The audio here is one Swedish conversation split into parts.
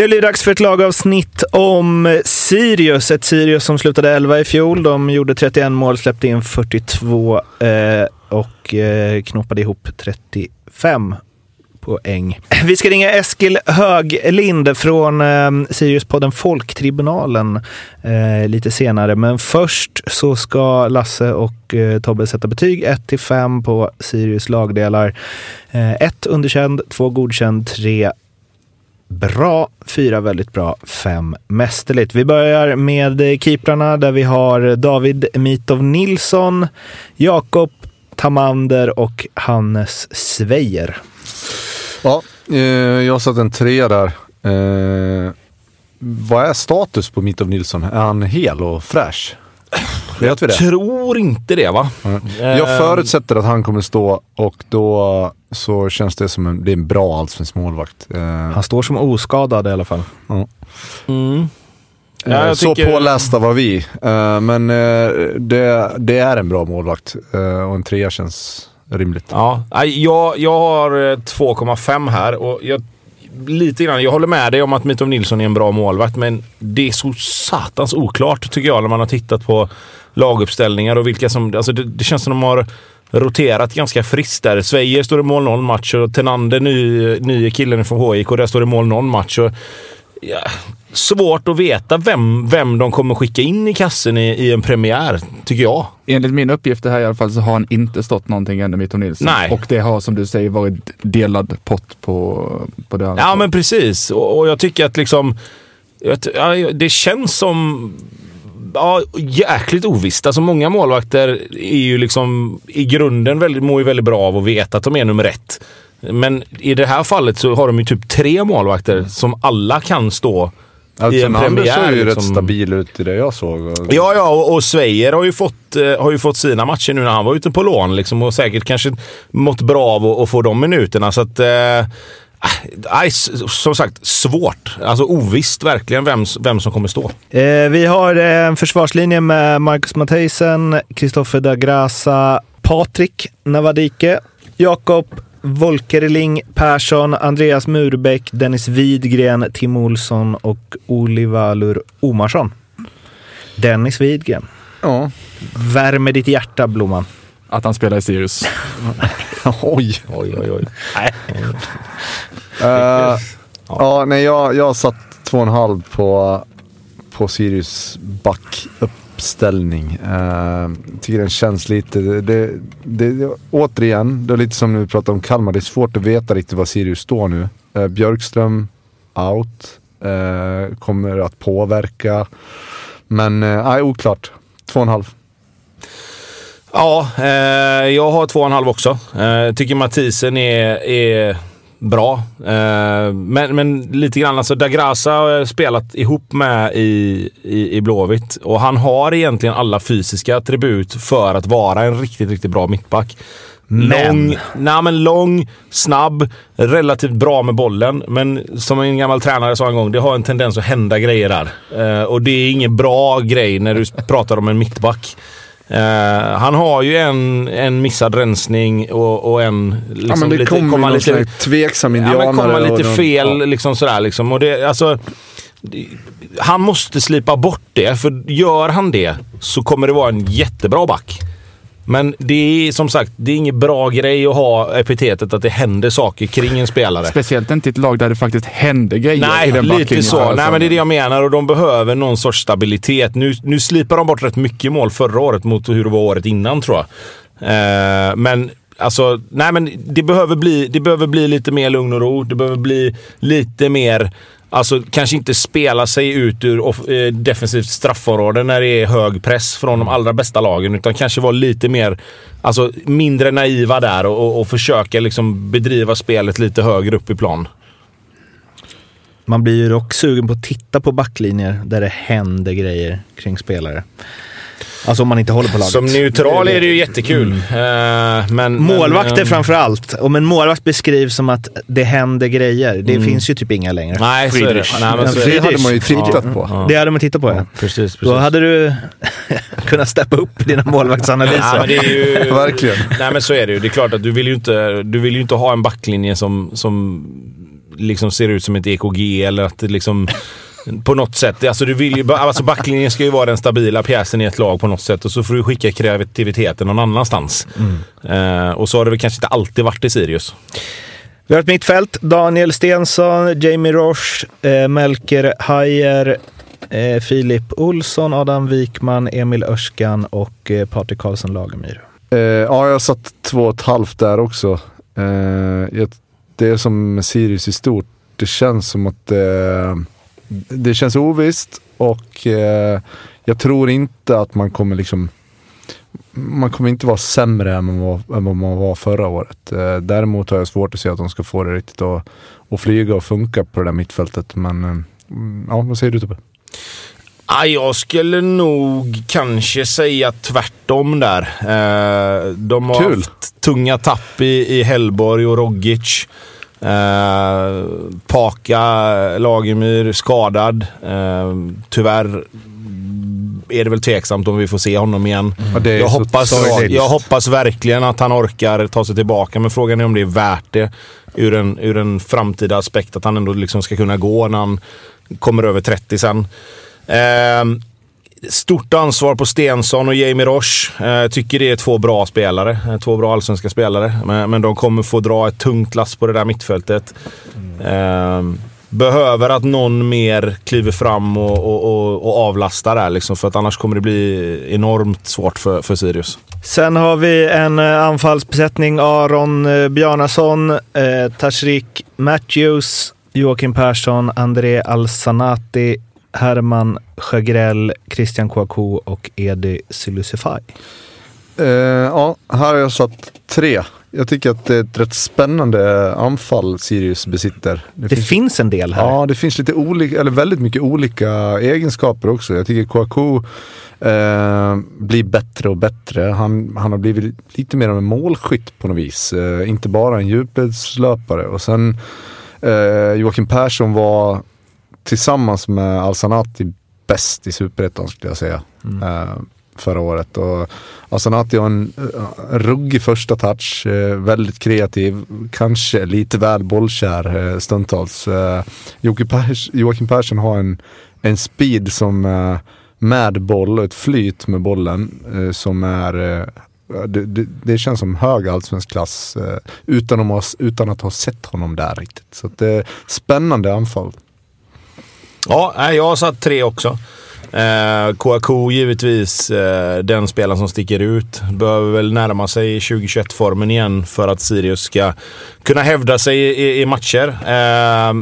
Det blir dags för ett lagavsnitt om Sirius. Ett Sirius som slutade 11 i fjol. De gjorde 31 mål, släppte in 42 eh, och eh, knoppade ihop 35 poäng. Vi ska ringa Eskil Höglind från eh, Siriuspodden Folktribunalen eh, lite senare. Men först så ska Lasse och eh, Tobbe sätta betyg 1 till 5 på Sirius lagdelar. 1 eh, underkänd, 2 godkänd, 3 bra, fyra väldigt bra, fem mästerligt. Vi börjar med keeprarna där vi har David Mitov Nilsson, Jakob Tamander och Hannes Sveijer. Ja, eh, jag satt en trea där. Eh, vad är status på Mitov Nilsson? Är han hel och fräsch? Vet vi det? tror inte det va? Mm. Jag förutsätter att han kommer stå och då så känns det som en, det är en bra allsvensk målvakt. Eh, han står som oskadad i alla fall. Ja. Mm. Ja, så tycker... pålästa var vi. Men det, det, är en bra målvakt och en trea känns rimligt. Ja, jag, jag har 2,5 här och jag lite grann, jag håller med dig om att Mitov Nilsson är en bra målvakt, men det är så satans oklart tycker jag när man har tittat på laguppställningar och vilka som... Alltså det, det känns som de har roterat ganska friskt där. Svejer står det mål 0 match och Tenander, ny, nye killen från HIK, där står det mål 0 match. Och, ja, svårt att veta vem, vem de kommer skicka in i kassen i, i en premiär, tycker jag. Enligt min uppgift här i alla fall så har han inte stått någonting ännu, Mitto Nilsson. Nej. Och det har som du säger varit delad pott på, på det. Ja, men precis. Och, och jag tycker att liksom... Ja, det känns som... Ja, jäkligt ovisst. Alltså många målvakter är ju liksom i grunden väldigt, mår ju väldigt bra av att veta att de är nummer ett. Men i det här fallet så har de ju typ tre målvakter som alla kan stå Alltså, I en premiär. såg ju liksom... rätt stabil ut i det jag såg. Ja, ja, och, och Svejer har ju, fått, eh, har ju fått sina matcher nu när han var ute på lån liksom, och säkert kanske mått bra av att få de minuterna. Så att, eh, Nej, som sagt, svårt. Alltså ovisst verkligen vem, vem som kommer stå. Eh, vi har eh, en försvarslinje med Marcus Matheisen, Kristoffer Dagrasa, Patrik Navadike, Jakob Volkerling Persson, Andreas Murbäck, Dennis Widgren, Tim Olsson och Olivalur Omarsson. Dennis Widgren. Ja. Värmer ditt hjärta, Blomman. Att han spelar i Sirius. oj. Oj, oj, oj. Nej. uh, ja, nej, jag, jag satt två och en halv på, på Sirius back upp uppställning. Uh, tycker den känns lite... Det, det, det, återigen, det är lite som när vi pratade om Kalmar. Det är svårt att veta riktigt var Sirius står nu. Uh, Björkström out. Uh, kommer att påverka. Men nej, uh, oklart. Två och en halv. Ja, eh, jag har två och en halv också. Eh, tycker Mathisen är, är bra. Eh, men, men lite grann, alltså Dagrasa har jag spelat ihop med i, i, i Blåvitt och han har egentligen alla fysiska attribut för att vara en riktigt, riktigt bra mittback. Men. Lång, nej, men lång, snabb, relativt bra med bollen. Men som en gammal tränare sa en gång, det har en tendens att hända grejer där. Uh, och det är ingen bra grej när du pratar om en mittback. Uh, han har ju en, en missad rensning och, och en... Liksom, ja, men det lite, kommer komma lite, tveksam indianare. Ja, men komma lite fel de, liksom sådär liksom. Och det, alltså, det, han måste slipa bort det, för gör han det så kommer det vara en jättebra back. Men det är som sagt, det är ingen bra grej att ha epitetet att det händer saker kring en spelare. Speciellt inte i ett lag där det faktiskt händer grejer Nej, lite så. Alltså. Nej, men det är det jag menar och de behöver någon sorts stabilitet. Nu, nu slipar de bort rätt mycket mål förra året mot hur det var året innan tror jag. Eh, men alltså, nej men det behöver, bli, det behöver bli lite mer lugn och ro. Det behöver bli lite mer Alltså kanske inte spela sig ut ur off- eh, defensivt straffområde när det är hög press från de allra bästa lagen. Utan kanske vara lite mer, alltså mindre naiva där och, och, och försöka liksom bedriva spelet lite högre upp i plan. Man blir ju dock sugen på att titta på backlinjer där det händer grejer kring spelare. Alltså om man inte håller på laget. Som neutral är det ju jättekul. Eh, men, Målvakter men, eh, framför allt. Om en målvakt beskrivs som att det händer grejer, det finns ju typ inga längre. Nej, så är det. Nej, men så är Det det. hade man ju tittat på. Ja. Det hade man tittat på ja. Precis, precis. Då hade du kunnat steppa upp dina målvaktsanalyser. Ja, men det är ju... Verkligen. Nej men så är det ju. Det är klart att du vill ju inte, du vill ju inte ha en backlinje som, som liksom ser ut som ett EKG eller att det liksom... På något sätt. Alltså, du vill ju, alltså backlinjen ska ju vara den stabila pjäsen i ett lag på något sätt och så får du skicka kreativiteten någon annanstans. Eh, och så har det väl kanske inte alltid varit i Sirius. Vi har ett mittfält. Daniel Stensson, Jamie Roche, eh, Melker Hajer, eh, Filip Olsson, Adam Wikman, Emil Örskan och eh, Patrik Karlsson Lagemyr. Eh, ja, jag satt två och ett halvt där också. Eh, jag, det är som med Sirius i stort. Det känns som att eh, det känns ovisst och eh, jag tror inte att man kommer liksom man kommer inte vara sämre än vad, än vad man var förra året. Eh, däremot har jag svårt att se att de ska få det riktigt att, att flyga och funka på det där mittfältet. Men eh, ja, vad säger du Tobbe? Ah, jag skulle nog kanske säga tvärtom där. Eh, de har Kul. haft tunga tapp i, i Hellborg och Rogic. Eh, Paka, Lagemyr skadad. Eh, tyvärr är det väl tveksamt om vi får se honom igen. Är Jag hoppas, jag hoppas verkligen att han orkar ta sig tillbaka, men frågan är om det är värt det ur en, ur en framtida aspekt. Att han ändå liksom ska kunna gå när han kommer över 30 sen. Ehm, stort ansvar på Stensson och Jamie Roche. Eh, jag tycker det är två bra spelare. Eh, två bra allsvenska spelare. Men, men de kommer få dra ett tungt lass på det där mittfältet. Mm. behöver att någon mer kliver fram och, och, och, och avlastar där. Liksom, för att annars kommer det bli enormt svårt för, för Sirius. Sen har vi en eh, anfallsbesättning. Aron Bjarnason, eh, Tashrik Matthews, Joakim Persson, André Alsanati, Herman Sjögrell, Christian Kouakou och Edi Silusifaj. Eh, ja, här har jag satt tre. Jag tycker att det är ett rätt spännande anfall Sirius besitter. Det finns en del här. Ja, det finns lite olika, eller väldigt mycket olika egenskaper också. Jag tycker Kouakou eh, blir bättre och bättre. Han, han har blivit lite mer av en målskytt på något vis. Eh, inte bara en djupledslöpare. Och sen eh, Joakim Persson var tillsammans med Alsanati bäst i Superettan skulle jag säga. Eh, förra året. Och Alsanati har en, eh, en ruggig första touch, eh, väldigt kreativ, kanske lite väl bollkär eh, stundtals. Eh, Joakim, Pers, Joakim Persson har en, en speed som eh, med boll och ett flyt med bollen eh, som är eh, det, det, det känns som hög allsvensk klass utan, att ha, utan att ha sett honom där riktigt. Så det är spännande anfall. Ja, jag har satt tre också. Eh, Kouakou givetvis eh, den spelaren som sticker ut. Behöver väl närma sig 2021-formen igen för att Sirius ska kunna hävda sig i, i matcher. Eh,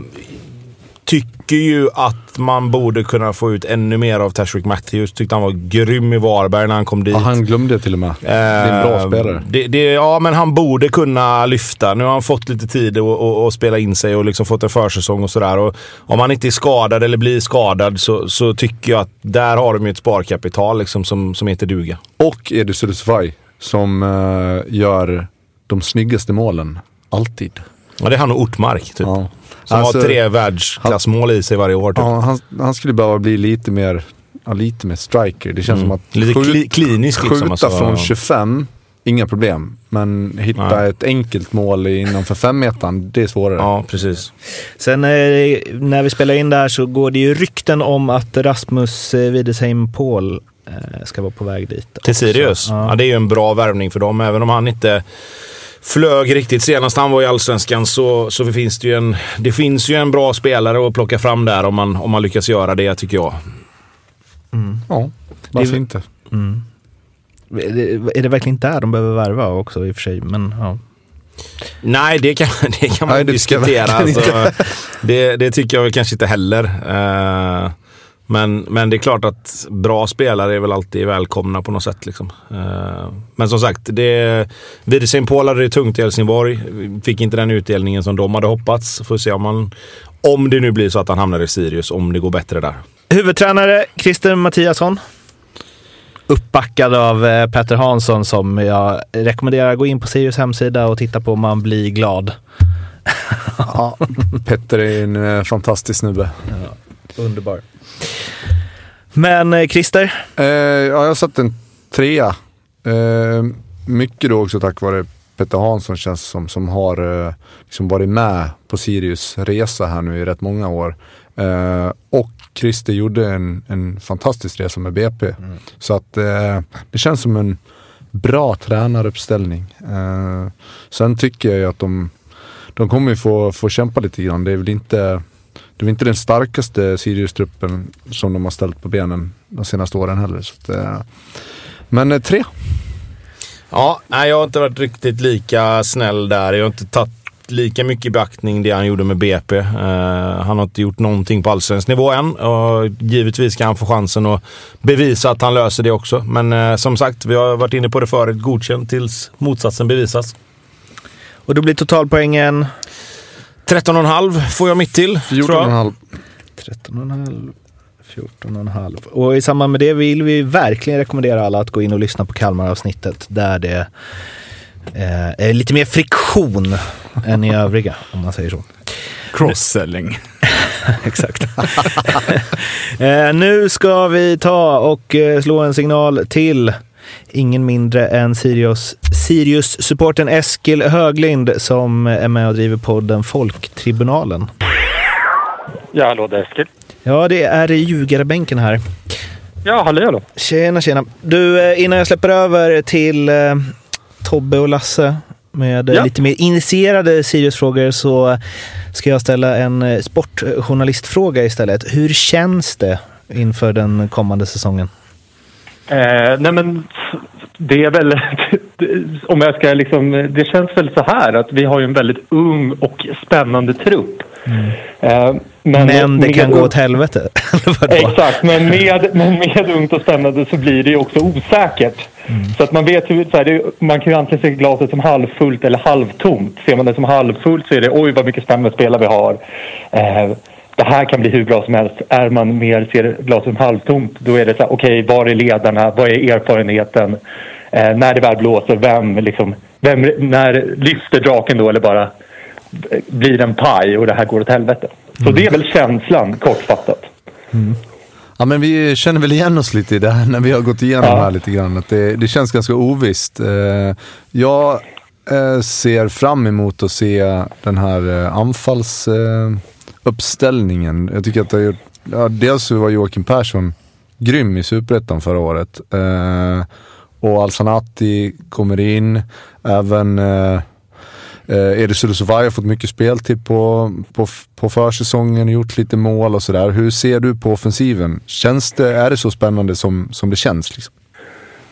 tycker ju att man borde kunna få ut ännu mer av Tashrik Matthews. Tyckte han var grym i Varberg när han kom dit. Ja, han glömde till och med. Det är en bra Eh, spelare. Det, det, ja, men han borde kunna lyfta. Nu har han fått lite tid att spela in sig och liksom fått en försäsong och sådär. Och Om han inte är skadad eller blir skadad så, så tycker jag att där har de ju ett sparkapital liksom, som, som heter duga. Och Edu Sulusvaj som eh, gör de snyggaste målen. Alltid. Ja, det är han och Ortmark typ. Ja. Som Alltså, har tre världsklassmål i sig varje år. Typ. Ja, han, han skulle behöva bli lite mer, ja, lite mer striker. Det känns Mm. som att Lite skjut- kli, klinisk liksom. skjuta alltså. från 25, inga problem. Men hitta Nej. ett enkelt mål innanför femmetan, det är svårare. Ja, precis. Sen eh, när vi spelar in det här så går det ju rykten om att Rasmus eh, Widesheim Paul eh, ska vara på väg dit. Till. Sirius? Ja. Ja. det är ju en bra värvning för dem. Även om han inte flög riktigt senast han var i Allsvenskan så, så finns det ju en, det finns ju en bra spelare att plocka fram där om man, om man lyckas göra det, tycker jag. Ja, varför Det- inte? Mm. Är det- Är det verkligen där de behöver värva också i och för sig? Men, ja. Nej, det kan, det kan man Nej, det diskutera. Alltså, det, det, tycker jag väl kanske inte heller. Uh, men, men det är klart att bra spelare är väl alltid välkomna på något sätt. Liksom. Uh, men som sagt, Widersen Paul hade det tungt i Helsingborg. Fick inte den utdelningen som de hade hoppats. Får se om man, om det nu blir så att han hamnar i Sirius, om det går bättre där. Huvudtränare Christer Mattiasson. Uppbackad av eh, Petter Hansson som jag rekommenderar att gå in på Sirius hemsida och titta på om man blir glad. ja, Petter är en eh, fantastisk snubbe. Ja, underbar. Men eh, Christer? Eh, ja, jag satt en trea. Eh, mycket då också tack vare Petter Hansson känns som, som har eh, liksom varit med på Sirius resa här nu i rätt många år. Eh, och Christer gjorde en, en fantastisk resa med BP. Mm. Så att eh, det känns som en bra tränaruppställning. Eh, sen tycker jag ju att de, de kommer få, få kämpa lite grann. Det är väl inte, det är inte den starkaste Sirius-truppen som de har ställt på benen de senaste åren heller. Så att, eh, men eh, tre. Ja, nej, jag har inte varit riktigt lika snäll där. Jag har inte tagit lika mycket beaktning det han gjorde med BP. Uh, eh, han har inte gjort någonting på allsvensk nivå än och givetvis ska han få chansen att bevisa att han löser det också. Men uh, som sagt, vi har varit inne på det förut. Godkänt tills motsatsen bevisas. Och då blir totalpoängen? 13,5 får jag mitt till. 14,5. 13,5. 14,5. Och i samband med det vill vi verkligen rekommendera alla att gå in och lyssna på Kalmar-avsnittet där det eh, är lite mer friktion än i övriga, om man säger så. Cross-selling. Exakt. eh, nu ska vi ta och eh, slå en signal till ingen mindre än Sirius, Sirius-supporten Eskil Höglind som är med och driver podden Folktribunalen. Ja, hallå, det är Eskil. Ja, det är ljugarbänken här. Ja, hallå, hallå. Tjena, tjena. Du, eh, innan jag släpper över till eh, Tobbe och Lasse med ja. lite mer initierade Sirius-frågor så ska jag ställa en eh, sportjournalistfråga istället. Hur känns det inför den kommande säsongen? Eh, nej men det är väl, om jag ska liksom, det känns väl så här att vi har ju en väldigt ung och spännande trupp. Mm. Eh, men, men, det kan gå åt helvete? Exakt, men med, men med ungt och spännande så blir det ju också osäkert. Mm. Så att man vet hur, så här, det, man kan ju antingen se glaset som halvfullt eller halvtomt. Ser man det som halvfullt så är det oj vad mycket spännande spelare vi har. Eh, det här kan bli hur bra som helst. Är man mer ser glaset som halvtomt då är det så här, okej okay, var är ledarna? Vad är erfarenheten? Eh, när det väl blåser, vem liksom, vem, när lyfter draken då eller bara blir en paj och det här går åt helvete? Så mm. det är väl känslan kortfattat. Mm. Ja men vi känner väl igen oss lite i det här när vi har gått igenom ja. här lite grann. Att det, det känns ganska ovisst. Eh, jag eh, ser fram emot att se den här eh, Uppställningen. Jag tycker att det har gjort, ja, dels var Joakim Persson grym i Superettan förra året. Eh, och Alsanati kommer in. Även Eh, eh Erik Sulusovai har fått mycket speltid på, på, på försäsongen, gjort lite mål och sådär. Hur ser du på offensiven? Känns det, är det så spännande som, som det känns? Liksom?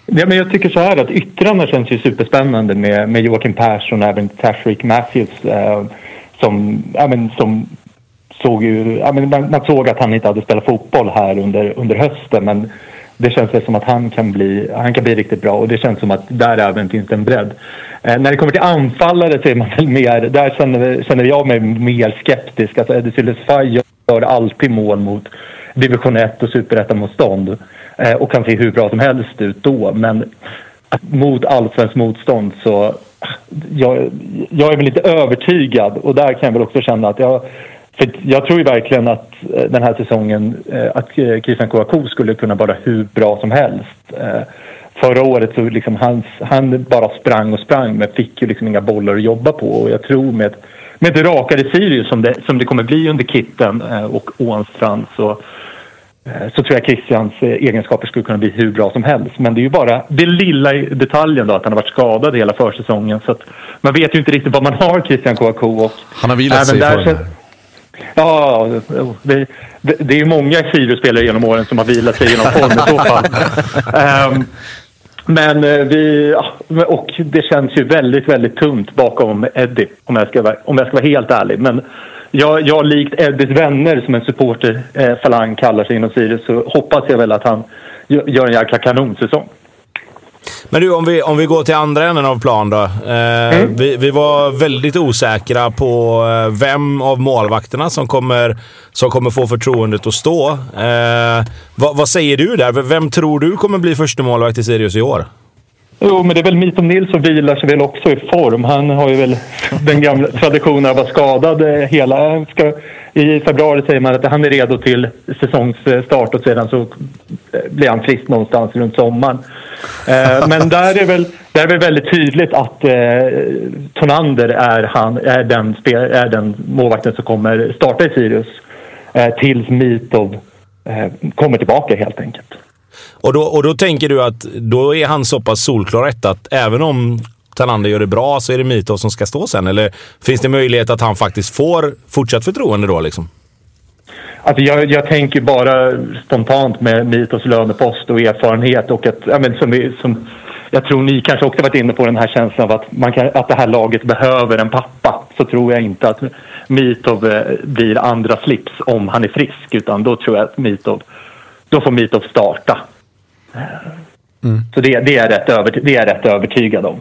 Ja, men jag tycker så här att yttrarna känns ju superspännande med, med Joakim Persson och även Tashreeq Matthews eh, som, ja, men, som såg ju, ja, men man, man, såg att han inte hade spelat fotboll här under, under hösten men det känns väl som att han kan, bli, han kan bli riktigt bra och det känns som att där även finns det en bredd. Eh, när det kommer till anfallare så är man väl mer, där känner, känner jag mig mer skeptisk. Alltså Eddie Silesfaj gör alltid mål mot division 1 och superettamotstånd eh, och kan se hur bra som helst ut då. Men mot allsvenskt motstånd så jag, jag är väl lite övertygad och där kan jag väl också känna att jag för jag tror ju verkligen att eh, den här säsongen, eh, att eh, Christian Kouakou skulle kunna vara hur bra som helst. Förra året så liksom han, han bara sprang och sprang men fick ju liksom inga bollar att jobba på och jag tror med, med ett rakare Sirius som det, som det kommer bli under Kitten och Ånstrand så, så tror jag Christians egenskaper skulle kunna bli hur bra som helst. Men det är ju bara det lilla detaljen då att han har varit skadad hela försäsongen så att man vet ju inte riktigt vad man har Christian Kouakou och... Han har vilat sig där, Ja, det, det, är ju många Sirius-spelare genom åren som har vilat sig någon form i så fall. Um, Men eh, vi, och det känns ju väldigt, väldigt tunt bakom Eddie om jag ska, vara- om jag ska vara helt ärlig. Men jag, jag likt Eddies vänner som en supporter eh, kallar sig inom Sirius så hoppas jag väl att han gö- gör en jäkla kanonsäsong. Men du, om vi, om vi går till andra änden av plan då. Eh, vi, vi var väldigt osäkra på eh, vem av målvakterna som kommer, som kommer få förtroendet att stå. Eh, vad, vad säger du där? Vem tror du kommer bli första målvakt i Sirius i år? Jo, men det är väl Mitom Nilsson vilar sig väl också i form. Han har ju väl den gamla traditionen att vara skadad eh, hela... Eh, ska, I februari säger man att han är redo till säsongsstart och sedan så eh, blir han frisk någonstans runt sommaren. Eh, men där är, väl, där är väl väldigt tydligt att eh, Tonander är, han, är, den, spel, är den målvakten som kommer starta i Sirius eh, tills Mitov eh, kommer tillbaka helt enkelt. Och då, och då tänker du att då är han så pass solklar etta att även om Talander gör det bra så är det Mitov som ska stå sen? Eller finns det möjlighet att han faktiskt får fortsatt förtroende då? Liksom? Alltså jag, jag tänker bara spontant med Mitos lönepost och erfarenhet och att, ja, men som, vi, som jag tror ni kanske också varit inne på den här känslan av att, man kan, att det här laget behöver en pappa. Så tror jag inte att Mitov eh, blir andra slips om han är frisk utan då tror jag att Mitov, då får Mitov starta. Så det, det, är rätt över, det är jag rätt övertygad om.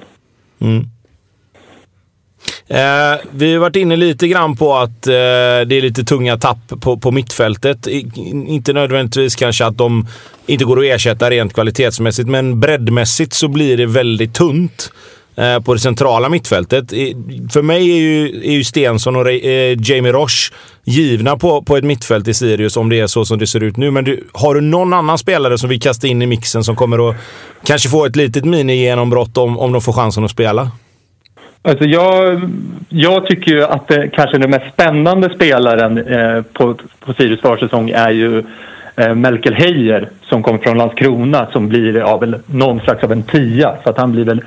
Eh, vi har varit inne lite grann på att eh, det är lite tunga tapp på, på mittfältet. I, inte nödvändigtvis kanske att de inte går att ersätta rent kvalitetsmässigt, men breddmässigt så blir det väldigt tunt Eh, på det centrala mittfältet. För mig är ju, är ju Stensson och eh, Jamie Roche givna på, på ett mittfält i Sirius om det är så som det ser ut nu. Men du, har du någon annan spelare som vi kastar in i mixen som kommer att kanske få ett litet mini-genombrott om, om de får chansen att spela? Alltså jag, jag tycker ju att det, kanske den mest spännande spelaren eh, på, på Sirius försäsong är ju eh, Melkel Heijer som kommer från Landskrona som blir ja, väl någon slags av en tia. Så att han blir väl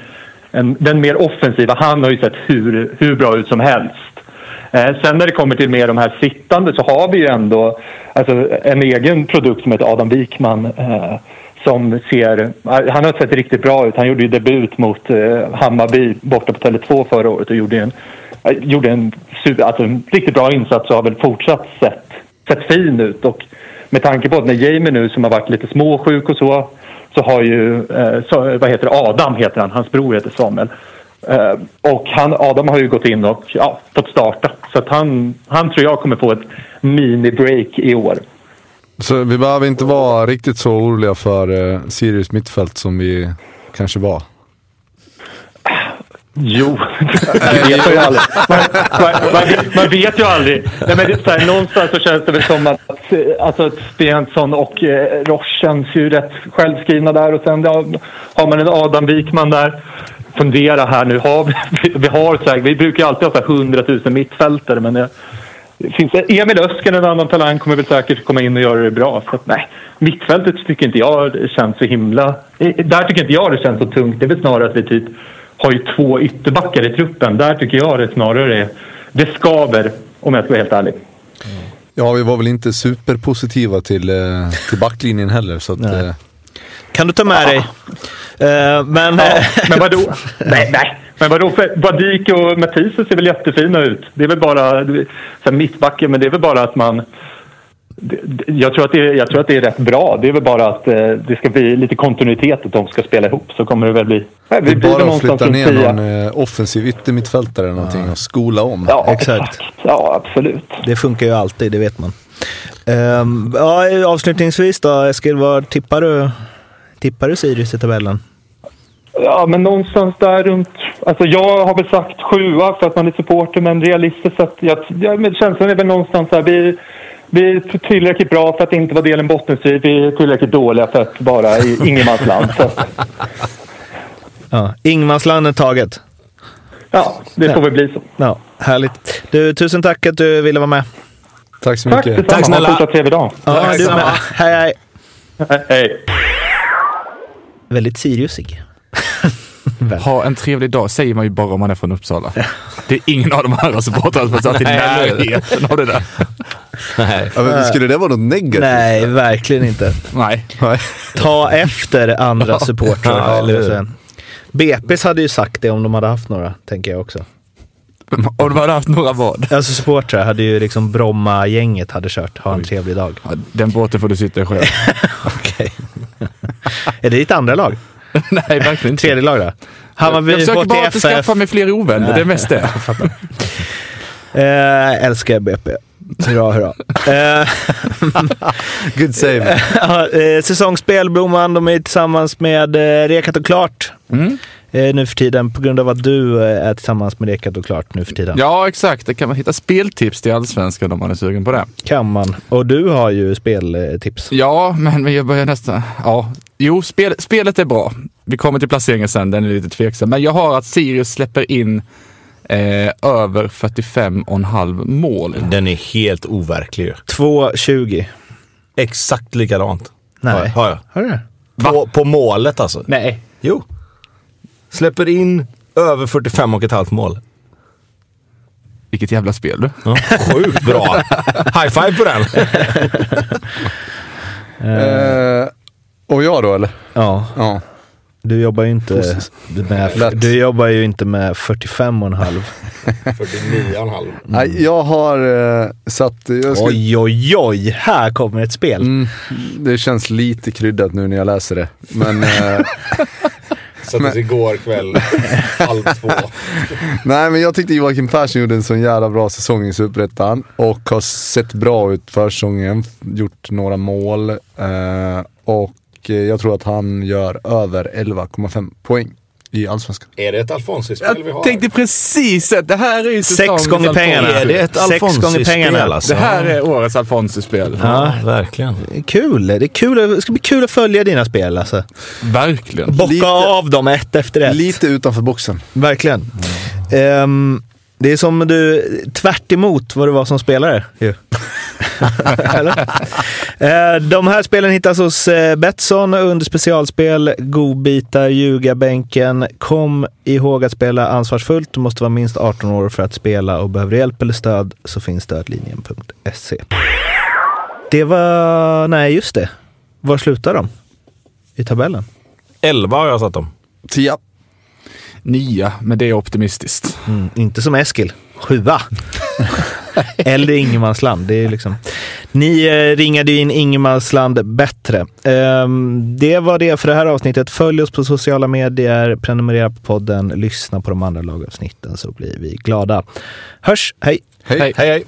en, den mer offensiva. Han har ju sett hur, hur bra ut som helst. Eh, sen när det kommer till mer de här sittande så har vi ju ändå alltså, en egen produkt som heter Adam Wikman. Eh, som ser, eh, han har sett riktigt bra ut. Han gjorde ju debut mot eh, Hammarby borta på Tele2 förra året och gjorde en, eh, gjorde en, super, alltså, en riktigt bra insats och har väl fortsatt sett, sett fin ut. Och med tanke på att när Jamie nu som har varit lite småsjuk och så så har ju, eh, så, vad heter det, Adam heter han, hans bror heter Samuel. Eh, och han, Adam har ju gått in och ja, fått starta. Så att han, han tror jag kommer få ett mini-break i år. Så vi behöver inte vara riktigt så oroliga för eh, Sirius mittfält som vi kanske var. Jo, det vet man ju aldrig. Man, man, man, man vet ju aldrig. Nej, men det, så här, någonstans så känns det väl som att eh, alltså, Stensson och eh, Roche känns ju rätt självskrivna där. Och sen ja, har man en Adam Wikman där. Fundera här nu. Har vi, vi, har, så här, vi brukar ju alltid ha så här 100 000 mittfältare. Men det, det finns, Emil Ösken, en annan talang, kommer väl säkert komma in och göra det bra. Så nej, mittfältet tycker inte jag känns så himla... eh, Där tycker inte jag det känns så tungt. Det är väl snarare att vi typ har ju två ytterbackar i truppen. Där tycker jag det snarare är... Det skaver, om jag ska vara helt ärlig. Ja, vi var väl inte superpositiva till, eh, till backlinjen heller. Så att, Nej. eh, Kan du ta med dig. Eh, men... Ja, men vadå? Nej, nej. Men vadå? Vadik och Matisse ser väl jättefina ut. Det är väl bara... här mittbacken, men det är väl bara att man... Jag tror, att det är, jag tror att det är rätt bra. Det är väl bara att eh, det ska bli lite kontinuitet att de ska spela ihop. Så kommer det väl bli... Nej, det är bara att någonstans flytta ner tia. någon eh, offensiv yttermittfältare eller någonting och skola om. Ja, Exakt. exakt. Ja, absolut. Det funkar ju alltid, det vet man. Ehm, ja, avslutningsvis då, Eskil, vad tippar du, tippar du Sirius i tabellen? Ja, men någonstans där runt... Alltså jag har väl sagt sjua för att man är supporter, men realistiskt sett... Jag, ja, men känslan är väl någonstans där. Vi, vi är tillräckligt bra för att inte vara delen bottenstrid. Vi är tillräckligt dåliga för att vara i ingenmansland. Ja, är taget. ja, det får väl bli så. Ja, härligt. Du, tusen tack att du ville vara med. Tack så Tack mycket. detsamma. snälla. Ha en trevlig dag. Ja, Tack du med. Hej, hej. Hej. Väldigt Siriusig. Ha en trevlig dag säger man ju bara om man är från Uppsala. Det är ingen av de här supportrarna som satt i närheten av det där. Nej. Ja, men skulle det vara något negativt? Nej, verkligen inte. Nej. Ta efter andra supportrar. Ja? BP's hade ju sagt det om de hade haft några, tänker jag också. Om de hade haft några vad? Alltså supportrar hade ju liksom Bromma-gänget hade kört. Ha en trevlig dag. Ja, Den båten får du sitta i själv. Okej. är det ditt andra lag? Nej, verkligen inte. Tredje lag då? Hammarby, jag försöker bara inte skaffa mig fler ovänner, det är mest det. Eh, älskar BP. Hurra, hurra. Eh, Good save. ja, eh, säsongsspel, Blomman, de är tillsammans med eh, Rekat och Klart Mm. eh, nu för tiden på grund av att du eh, är tillsammans med Rekat och Klart nu för tiden. Ja, exakt. Det kan man hitta speltips till Allsvenskan om man är sugen på det. Kan man. Och du har ju speltips. Ja, men men jag börjar nästan... Ja, jo, spel, spelet är bra. Vi kommer till placeringen sen, den är lite tveksam. Men jag har att Sirius släpper in eh, över 45,5 mål. Den är helt overklig ju. 2.20. Exakt likadant. Nej. Har jag. Har du det? På, på målet alltså. Nej. Jo. Släpper in över 45 och ett halvt mål. Vilket jävla spel du. Ja, sjukt bra. High five på den. Eh, och jag då eller? Ja, Ja. du jobbar ju inte med, du jobbar ju inte med 45,5. 49,5. Nej, jag har eh, satt... Jag ska, Oj, oj, oj! Här kommer ett spel. mm, det känns lite kryddat nu när jag läser det. Men, eh, Sattes igår kväll halv två. nej, men jag tyckte Joakim Persson gjorde en sån jävla bra säsong i Superettan och har sett bra ut för säsongen. Gjort några mål eh, och jag tror att han gör över 11,5 poäng i Allsvenskan. Är det ett Alfonsi-spel vi har? Jag tänkte precis att det här är ju Sex gånger pengarna. Är det ett Sex gånger Alfonsi-spel pengarna. alltså? Det här är årets Alfonsi-spel. Ja, verkligen. Kul! Det, är kul. det ska bli kul att följa dina spel alltså. Verkligen. Bocka Lite- av dem ett efter ett. Lite utanför boxen. Verkligen. Ehm, det är som du, tvärt emot vad du var som spelare. ju. Eh, de här spelen hittas hos eh, Betsson under specialspel, godbitar, ljugarbänken. Kom ihåg att spela ansvarsfullt. Du måste vara minst 18 år för att spela och behöver hjälp eller stöd så finns stödlinjen.se. Det var, nej just det. Var slutar de? I tabellen? 11 har jag satt dem. Tia. Nia, men det är optimistiskt. Mm, inte som Eskil. Sjua. Eller ingenmansland. Det är liksom. Ni eh, ringade in ingenmansland bättre. Ehm, det var det för det här avsnittet. Följ oss på sociala medier, prenumerera på podden, lyssna på de andra lagavsnitten så blir vi glada. Hörs, hej! Hej. Hej. Hej, hej.